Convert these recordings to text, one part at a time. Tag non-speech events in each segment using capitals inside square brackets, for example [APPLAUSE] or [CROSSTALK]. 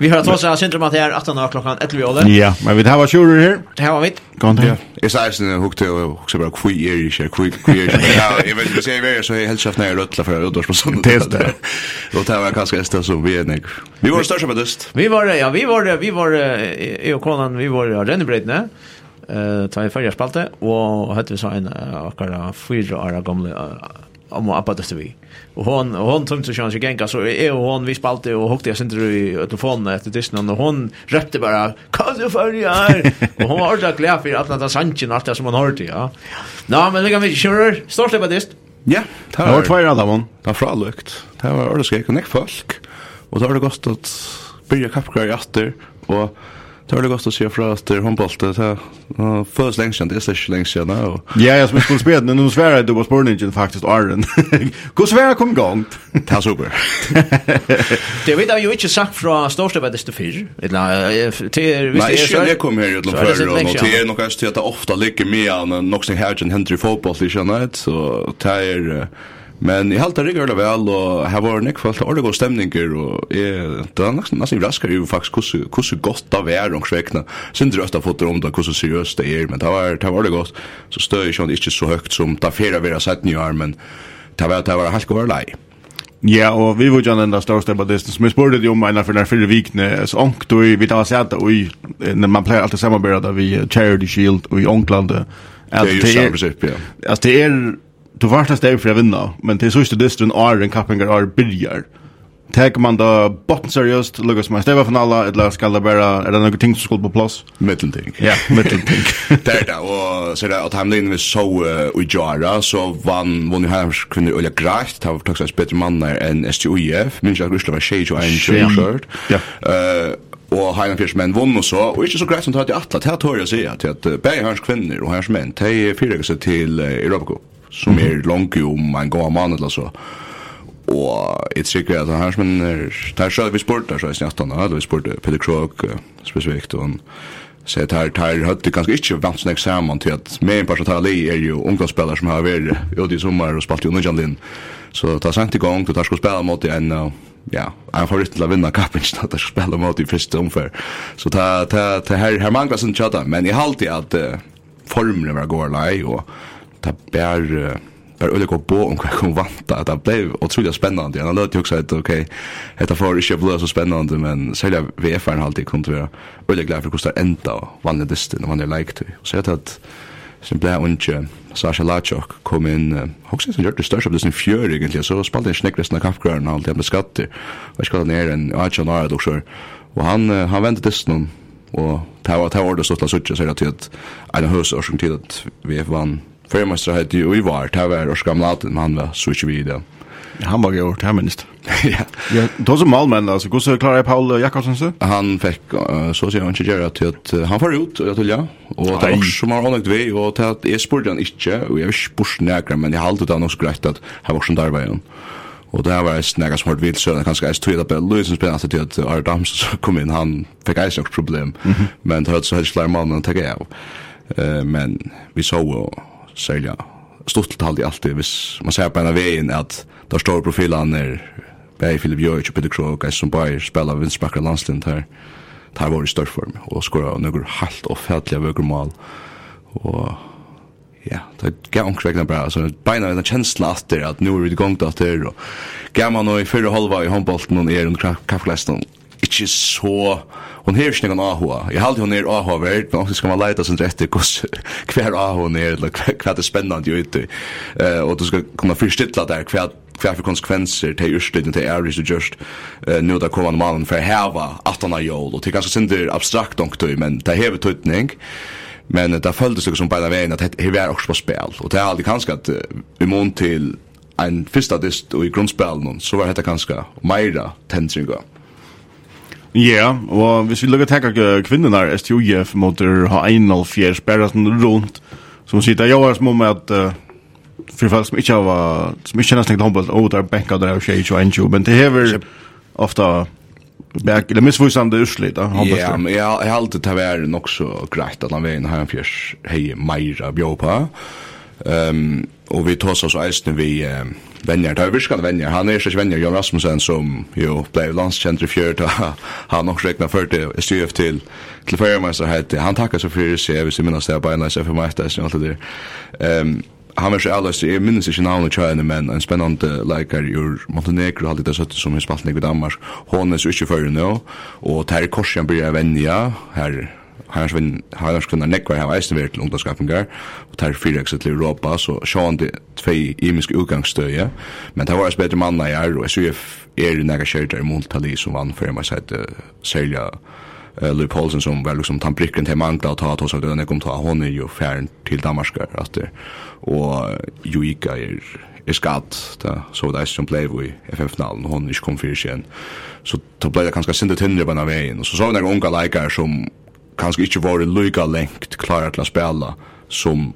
Vi har trots att syndrom att det är 18 klockan 11 Ja, men vi har sjurer här. Det här var mitt. Gånt här. Är så här hooked och också bara queer i sig, queer Ja, Jag vet inte säger vad så är helt chef när rötla för rödors på sånt. Test det. Då tar jag kanske nästa så vi är Vi var största på dust. Vi var ja, vi var vi var i och konan, vi var Rennebreitne eh ta i förra spalte och hade vi så en akara fyra år gamla om och appa det vi. Och hon och hon tömde sig kanske gänga så är hon vi spalte och hockade sen till i telefonen efter disken och hon röpte bara kan du följa och hon har så glad för att det sanchen allt det som hon hörde ja. Nej men det kan vi sure stort det bäst. Ja, det var två rad av hon. Det var fralukt. Det var ordskek och näck folk. Och då har det gått att börja kapkra i aster och Det var det godt å si fra at det är handbollt. Det var först längst sedan, det är släck längst sedan. Ja, jag som jeg skulle spille men nu svär du på spårningen faktisk, Arren. [LAUGHS] Hvor sverre kom igång. Det er super. [LAUGHS] Det vet jag ju inte sagt från Storstadväddes till fyrr. Nej, inte när jag kom här utanför. Det er nok nog til at det ofte ligger mer än något som här händer i fotboll, så det er Men jeg halte rikker det vel, og her var nek falt ordentlig og stemninger, og jeg, det var nesten, nesten raskere jo faktisk hvordan, hvordan godt det var om svekna. Sindre har fått om det, hvordan seriøst det er, men det var, det var det godt. Så støy ikke han ikke så høyt som det fyrir vi har sett nye år, men det var, det var helt godt lei. Ja, og vi var jo den der største på badisten, som jeg spurte jo om en av den fyrre vikene, så ångt du, vi tar sett og når man pleier alltid samarbeid vi Charity Shield og i ånglandet. Det er jo samarbeid, ja. Altså, det er du vart där för att vinna, men till sista distrin är en kappingar är byrjar. Tag man då botten seriöst, lukar som en stäva från alla, eller ska det bara, är det något ting som skulle på plats? Mittelting. Ja, mittelting. det [LAUGHS] er det, og så er det at hamna in vid så uh, i Jara, så vann vann jo hans kvinner Ulla greit, det var tacksam bedre mannar enn STUIF, minns jeg at Ryssland var tjej och en tjej Ja. Uh, og Heinan menn vann og så, og ikke så greit som tatt i Atla, det har tør jeg å si, at, at uh, begge hans kvinner og hans menn, de fyrer seg til uh, Europacup som mm er langt om en god mann eller så. Og jeg tror at her som er, der så vi spurt, der så er snjattene, eller vi spurt Peter Krog spesifikt, og han sier at her, her hadde det ganske ikke vant snakk sammen til at med en par som er jo ungdomsspillere som har vært ute i sommer og spalt i underkjandlinn. Så det er sent i gang, og der skulle spille mot en, ja, en favoritt til å vinne kappen, at der skulle spille mot i første omfør. Så det her, her mangler sin tjata, men jeg halte at uh, formene var går lei, og det bär bara öle gå på om vad kom vanta. Det blev otroligt spännande. Jag lät ju också att okej, detta får inte bli så spännande, men sälja VF-en alltid kunde vara öle glad för kostar ända och vanliga distan och är like Och så jag att sen blev inte Sasha Lachok kom in, också som gjorde det största på det sin fjör egentligen, så spalte en snäckresten av kaffgrönen och alltid med skatter. Och jag ner en Ajan Arad också. Och han, han vände distan och det var det ordet stått la suttja så är det till att en hösårsung till att VF vann Förmestra hette jo i vart här var och men han var så ikke vi inte vidare. Han var gjort här minst. [LAUGHS] ja. Ja, då som målman alltså går så klarar Paul Jakobsen så. Han fikk, uh, så sier han ikke gjøre til at uh, han får ut og jeg tror ja. Og det var som har hållit vi og til at jeg spurte han ikke, og jeg jag ikke sport nægra, men jeg jag hållt utan också greit at han var som der var igjen. Og det var ett nægra som hade vilt sönder kanskje ens tog det upp Louis [LAUGHS] som spelade till att Adam så kom inn, han fikk ens nok problem men det hade så helt slär mannen att ta av. Uh, men vi såg och særlig stortelt i alt det, hvis man ser på en av veien at der står profilen er Bæg Philip Jøyk og Peter Krog, guys som bare spiller vinstbakker landslind her, det har vært i størst form, og skåret noen helt og fætlige vøkker mål, og ja, det gav omkring bra så beina en kjensla at det, at nå er vi i gang til at det, og gav man noe i fyrre halva i håndbolten og er under kaffelesten, ikke så hon har ikke noen AHA. Jeg halte hun er AHA-verd, men også skal man leita sin rett til hver AHA hun er, eller hva det er spennende ute. Uh, og du skal kunne fyrstilla der hva hva for konsekvenser til ursliden til æris du gjørst uh, nå der kommande mannen for heva 18 av jól, og det er ganske synder abstrakt noktøy, men det hever tøytning. Men det føltes det som beina veien at det var også på spil, og det er aldri kanskje at i mån til en fyrsta dist og i grunnspillen, så var dette kanskje meira tendringa. Ja, og hvis vi lukker takk kvinnerna, STUF, måter ha 1,04 sperra sånn rundt, som sitter jeg var små med at uh, för folk som ikke har som ikke inte nästan håndboll och der benka der och tjej och en men det hever ofta Bæk, eller misvisande urslit da, då. Ja, men jeg har alltid tagit är nok så greit at han vägen här en fjärs hei, meira Bjopa. Ehm um, og vi tås oss eisne vi um, vänner. Det är virkande vänner. Han är inte vänner Jan Rasmussen som jo blev landskänd i fjärd. [LAUGHS] Han har också räknat för det i styrt till till förmästarhet. Han tackar så för sig. Jag vill minnas det bara när jag för mig det är allt det där. Um, han var så alldeles, jag minns inte namnet tjejande, men en spännande läkare ur Montenegro, halvdita søtte som i spaltning i Danmark, Hon hånes er ikke fyrir nå, og ter korsen börjar vänja här her vinn Heidarsvinn, kunna nekvar hava eisen vært til ungdomsskapingar, og tær fyrirreksa til Europa, så sjåan det tvei imiske utgangsstøye, men det var eis betre manna i er, og SUF er nega kjerdar i Montali som vann fyrir meg sett selja uh, Louis Paulsen som var liksom tan bricken til mangla og ta at hos at den kom ta hon är ju färn till Danmark att det och Juika är är skatt da, så det er som blei vi FF finalen og hon ikke kom fyrir sen så då blei det ganska synd att hindra på vägen och så så några unga leikar som kanskje ikke vært lykka lengt klarer til å spela som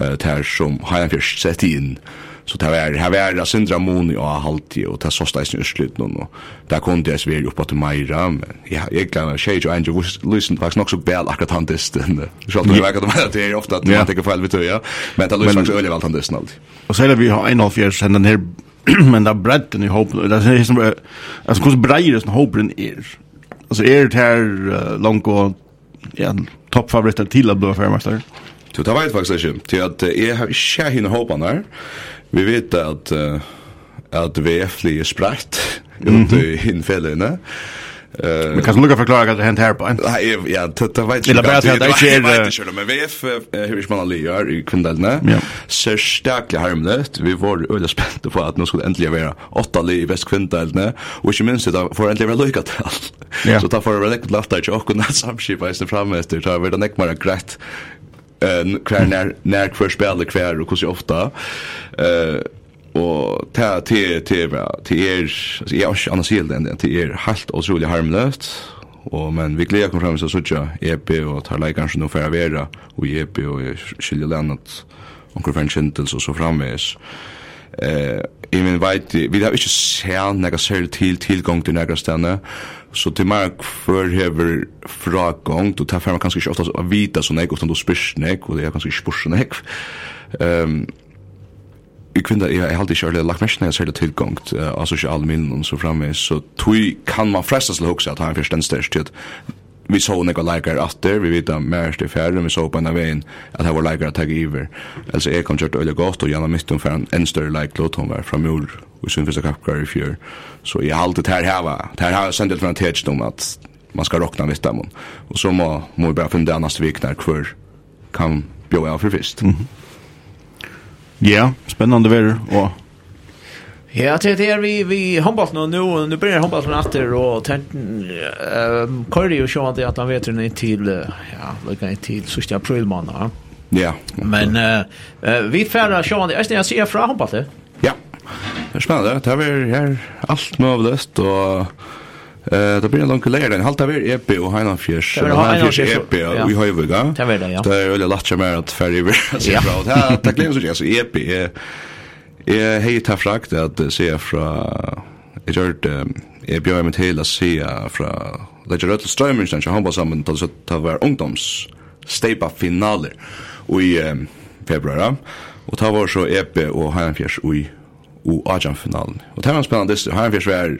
uh, ter som Heianfjørs sett inn. Så det var, her var det sindra moni og halvtid, og det såsta eisen utslutt nå, og det kom det sveri oppa til Meira, men ja, jeg glemmer tjej og Andrew lysen faktisk nok så bel akkurat han disten, Så alt det vet det er ofta at man tenker feil vidt ja, men det lysen faktisk øyelig valgt han disten alltid. Og så er det vi har en halvfjørs, den her, men det er bredden i håpen, det er som, altså hvordan breier det som håpen er, altså er det her uh, langt og ja, toppfavoritter til å bli fermester? Du, det vet faktisk ikke. Til at jeg har ikke henne håpene her. Vi vet at, at VF blir sprett ute [LAUGHS] i innfellene. Mm Uh, men kan du lukka förklara att det hänt här på? Nej, ja, det vet inte. Det vet inte, det vet inte, men VF, hur vi man gör i kvindelne, så stärkla härmlet, vi var öle spänta på att nu skulle äntligen vara åtta liv i väst kvindelne, och i minst, det får äntligen vara lyckat allt. Så det får vara lätt lätt att jag kunde samskipa i sin framöster, så det var näck bara grätt eh kvar när när kvar spelar kvar och hur ofta eh Og til til til til er jeg har ikke annet sild enn til er helt utrolig harmløst. Og men vi gleder kom fram så sånn EP og tar like kanskje noe for å være og EP og skilje landet onkel Frank Kjentel og så framvis. Eh, jeg men vet, vi har ikke sett nega særlig til tilgang til nega stedene, så til mark for hever fragang, og derfor er man kanskje ikke ofte å vite så jeg, utan du spyrs nek, og det er kanskje ikke spørs nek. ehm jeg kvinner, jag har alltid kört lagt mest när jeg ser det tilgångt uh, av sosiale minnen og så framme så tui kan man frestas til å att han först den störst til vi så nekka likar atter, vi vet att mer til færre, vi så på en av veien at her var likar att ta iver. alltså är kom kört öle gott och gärna mitt om færre en större like låt hon var från ur och og synes vi kapkar i fjör Så jag har alltid här heva, her heva sendt ut fra från tech om att man ska rockna vitt dem. och så må, må vi bare finne det annars viknar hver kan bjöa för for. Mm -hmm. Ja, spännande väder och Ja, det är vi vi handbollen och nu nu börjar handbollen åter och ehm Curry och Sean det att han vet hur ni till ja, lika till sista april månad. Ja. Men eh vi färra Sean det är jag ser från handbollen. Ja. Det är spännande. Det är här allt möjligt och Eh, då blir det långt lägre än halta vi EP och Highland Fjärs. Det var EP och vi har ju vågat. Det var det ja. Det är väl lätt mer att färja över så bra. Det här tack länge så jag så EP är är helt frakt att se från jag gjorde jag bjöd mig till att se från Ledger gjorde till strömmen sen jag hoppas att det så ta var ungdoms stepa finaler i februari och ta var så EP och Highland Fjärs i och Ajan finalen. Och det var spännande. Highland Fjärs var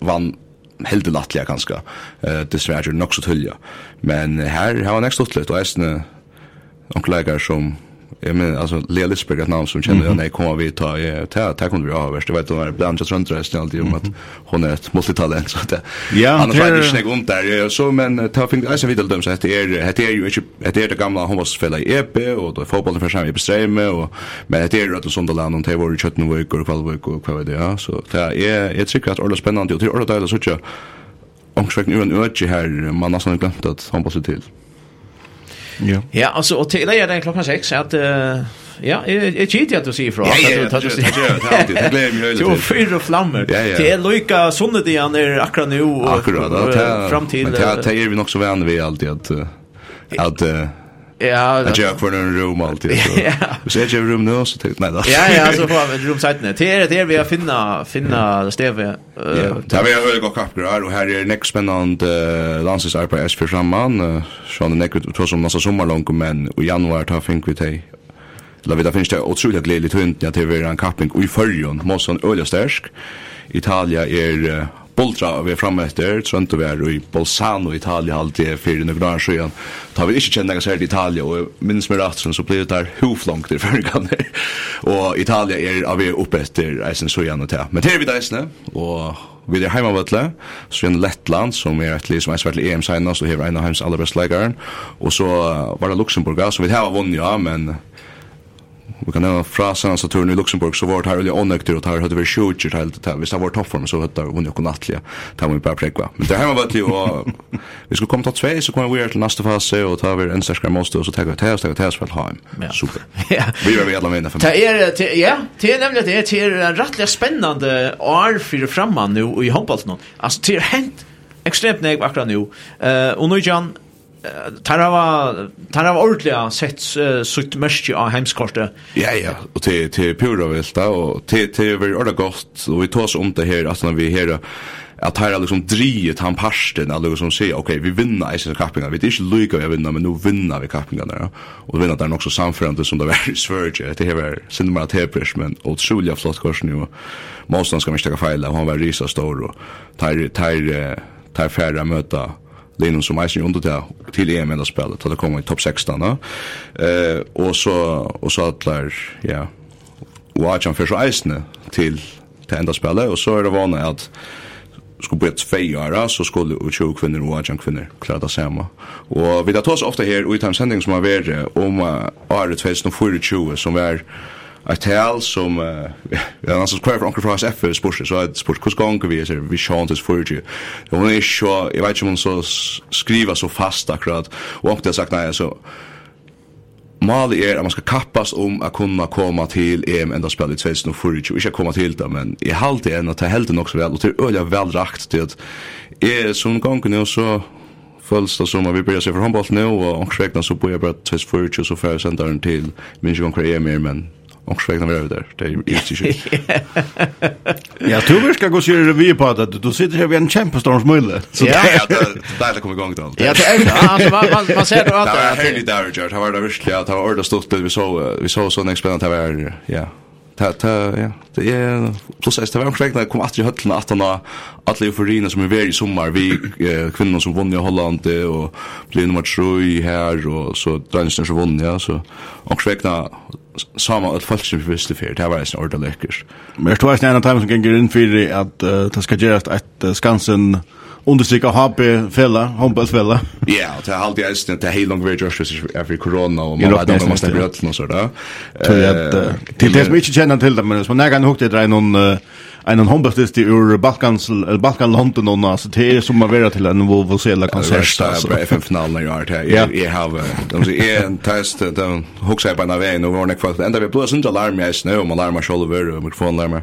vann helt lattliga ganska. Eh det svär nog så tullja. Men här har han extra och äsne onkel som jag menar alltså Lelisberg ett namn som känner jag när jag kommer vi ta ta ta kommer vi ha värst jag vet hon är bland annat runt resten alltid om att hon är ett multitalent så att ja annars är det snägg om där så men ta fick alltså vidare dem så att det är det är ju det är det gamla homosfälla i EP och då fotbollen för sig i bestämme och men det är ju att sånt där land och det var ju köttna veckor och kvällveckor och vad det ja. Så det är jag tycker att det är spännande och det är ordet där så tjå ur en ötje här, man har nästan glömt att han passar till. Ja. Ja, alltså och till är det klockan 6 så att Ja, är cheat att du säger från att du tar det. Det glömmer ju lite. Jo, fyra flammor. Det är lika sundet igen är akkurat nu och fram till. Men det är vi nog så vänner vi alltid att att Ja. Jag gör för en rum alltid. Så jag gör rum nu så typ nej då. Ja ja, så får vi rum sidan. Det är det vi har finna finna Steve. Ja, vi har höga kapgrar och här är nästa spännande landslagsarbete för samman. Så den nästa tror som nästa sommarlång men i januari tar fink vi dig. Eller vi där finns det otroligt glädje tunt när det är en kapping i förjon. Måste en öliga stärsk. Italia är Boltra vi er framme etter, trønte vi er i Bolzano, Italia, alltid fyrir noen år siden. Da vi ikke kjent noen særlig Italia, og minns med ratsen så blir det der hoflangt i før. [LAUGHS] Og Italia er av vi oppe etter eisen så igjen og til. Men det er vi da eisene, og vi er heimavøtle, så er det Lettland, som er et liv som er svært i EM-seinast, og hever en av hans aller best leikeren. Og så var det Luxemburg, så vi har vunnet, ja, men vi kan nämna fra senaste turen i Luxemburg så var det här väldigt onöktigt och det här hade vi tjutjigt helt det här. Visst det var toppform så hade det vunnit och nattliga. Det här var ju bara präkva. Men det här var väldigt och [LAUGHS] vi skulle komma till två så kommer vi till nästa fase och ta vi en särskar måste och så tar vi till oss, tar vi till oss för att ha en. Super. Vi var med alla med för mig. Det är, ja, det är nämligen det är till en rättliga spännande år för framman nu i handbollen. Alltså det har hänt extremt nek akkurat nu. Eh, och nu Jan, Tar av tar av ordliga sett uh, sutt mest av hemskortet. Ja ja, och till till pura vilta och till till vi ordar gott och vi tar oss om det här alltså när vi här att här liksom driet han parsten alltså som säger okej vi vinner i sin kappingar vi det är inte lika vi vinner men nu vinner vi kappingarna ja. och vinner där också samförande som det var i Sverige det här var Sindemar Tepers men otroligt flott kurs nu måste han ska misstäcka fejla han var risa stor och tar tar tar färra möta Linus som eisen under til, til EM enda spillet, til det kommer i topp 16. Da. Eh, og så, og så atler, ja, og Ajan fyrir så eisene til, til enda spillet, og så er det vanlig at skulle bli tvei år, så skulle 20 kvinner og 18 kvinner klare det samme. Og vi tar oss ofte her, og i den sending som har vært om året 2024, som er ett tal som eh [LAUGHS] ja alltså kvar från Onkel Frost FF spurs så att spurs kus gång vi är vi chant is för ju. Hon är så jag vet inte om hon så skriver så fast akkurat och hon har sagt nej så Mal är att man ska kappas om att kunna komma till EM ända spel i 2024. Inte komma till det, men i halvt är att ta helten också väl. Och till öliga väl rakt till att är som gången nu så följs det som att vi börjar se för handboll nu. Och omkring så börjar jag bara 2024 så får jag sända den till. Jag minns inte EM men Och så vägnar vi över där. Det är ju inte Ja, du vill ska gå och köra revy på att du sitter här vid en kämpestorm smulle. Så ja. det är det kommer igång då. Ja, det är alltså man man ser det att det är helt där George. Det var det verkligen att det var ordet stort vi så vi så sån experiment här ja. Ta ta ja. Det är plus att det var korrekt när kom att i höllen att han alla euforierna som är väl i sommar vi kvinnor som vann i Holland och blev nummer 3 här och så dansar som vann ja så och räkna sama at folk som visste fyrir, det var en orda lekkers. Men jeg tror eisen en av dem som ganger inn fyrir at uh, det skal gjerast et uh, skansen understryka HP-fella, håndballfella. [LAUGHS] Ja, og det er alltid eisen, det er helt langt vei jørs for korona, og man vet om man stemmer rødt og sånt. Til det som ikke kjenner til det, men som man er gang hukte, det er noen en håndbøftist ur Balkans, Balkan London och så det är som man vill till en vovosela konsert. Det er bare FN-finalen jeg har til. jag har, de er en test, de hooks jeg på en av veien, var vi har ända vi blåser inte alarm, jeg snø om alarmer selv, og mikrofonlarmer.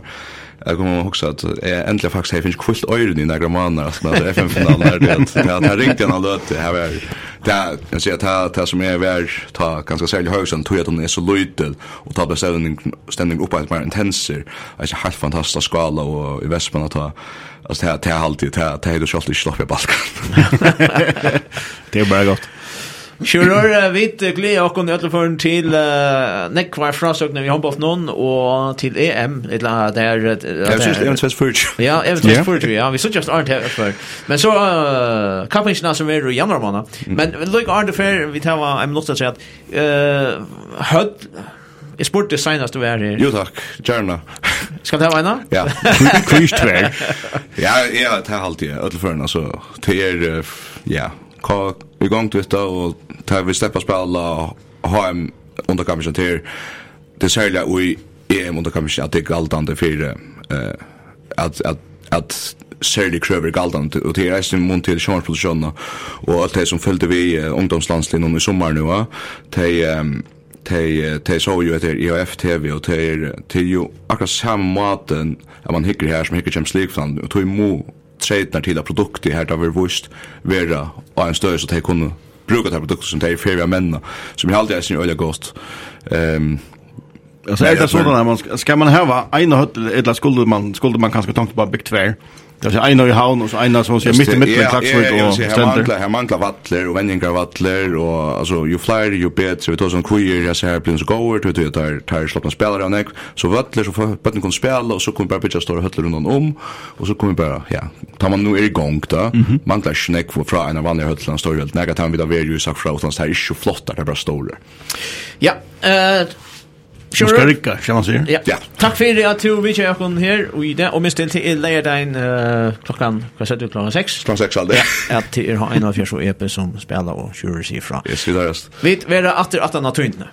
Jag kommer ihåg att jag äntligen faktiskt har finns kvult öron i några månader alltså när FM-finalen är det. Jag har ringt en alert här var det jag ser att det som är värd ta ganska särskilt högsen tror jag att hon är så liten och ta beställning ständigt upp att mer intenser. Alltså helt fantastisk skala och i Västmanna ta alltså det här det här alltid det här det här [LAUGHS] det här det här det här det här Kjører vi gleder oss i alle fall til uh, nekvar frasøkene vi har på noen, og til EM, et eller der... Jeg synes det er en tvers fyrt. Ja, jeg vet fyrt, ja. Vi synes just Arne her før. Men så, uh, kappingsene som er i januar måned. Men lykke Arne før, vi tar hva jeg må lov til å si at uh, hødd... Jeg spurte det senest du er her. Jo takk, gjerne. Skal det ha en Ja, kvist vær. Ja, ja, det er alltid, ødelførende, så det er, ja, hva vi gang til det, og tar vi släppa spela HM under kampen till det särliga och i EM under kampen att det är galtande för eh att att att særlig krøver galdan og til reisen mun till sjónarproduksjona och allt det som följde vi ungdomslandslinjen i sommar nu te te Tei så jo etter IOF TV og te til ju akkurat samme maten at man hikker her som hikker kjem slik fram. Og tog mo trednar til at produktet her da vi vust vera av en støy så te kunne brukar det produkter som det är för vi män som jag alltid är sin öliga gott. Um, Alltså är det sådana man ska man ha en hotell eller skulle man skulle man kanske tänka på big tvär Det är en i havn och så en som säger mitt i mitten klaxvik och ständer. Här manglar vattler och vändningar vattler och alltså ju fler ju bättre. Vi tar som queer jag ser plans goer till det där tar slappna spelare och näck. Så vattler så får bättre kon spela och så kommer bara pitcha stora hötler runt om och så kommer bara ja. Tar man nu är igång då. Manglar snack för från en vanlig hötler står helt nära tar av där ju sagt från så här är ju flottar det bara stora. Ja, eh Sure. Ska rikka, kan man säga. Ja. ja. Tack för det att du vill köra kon här och i det och minst till till lägger din uh, klockan, vad säger du klockan 6? Klockan 6 alltså. Ja, att det är en av fjärde EP som spelar och kör sig ifrån. Yes, vi där. just. Vi är att det att han har tunt nu.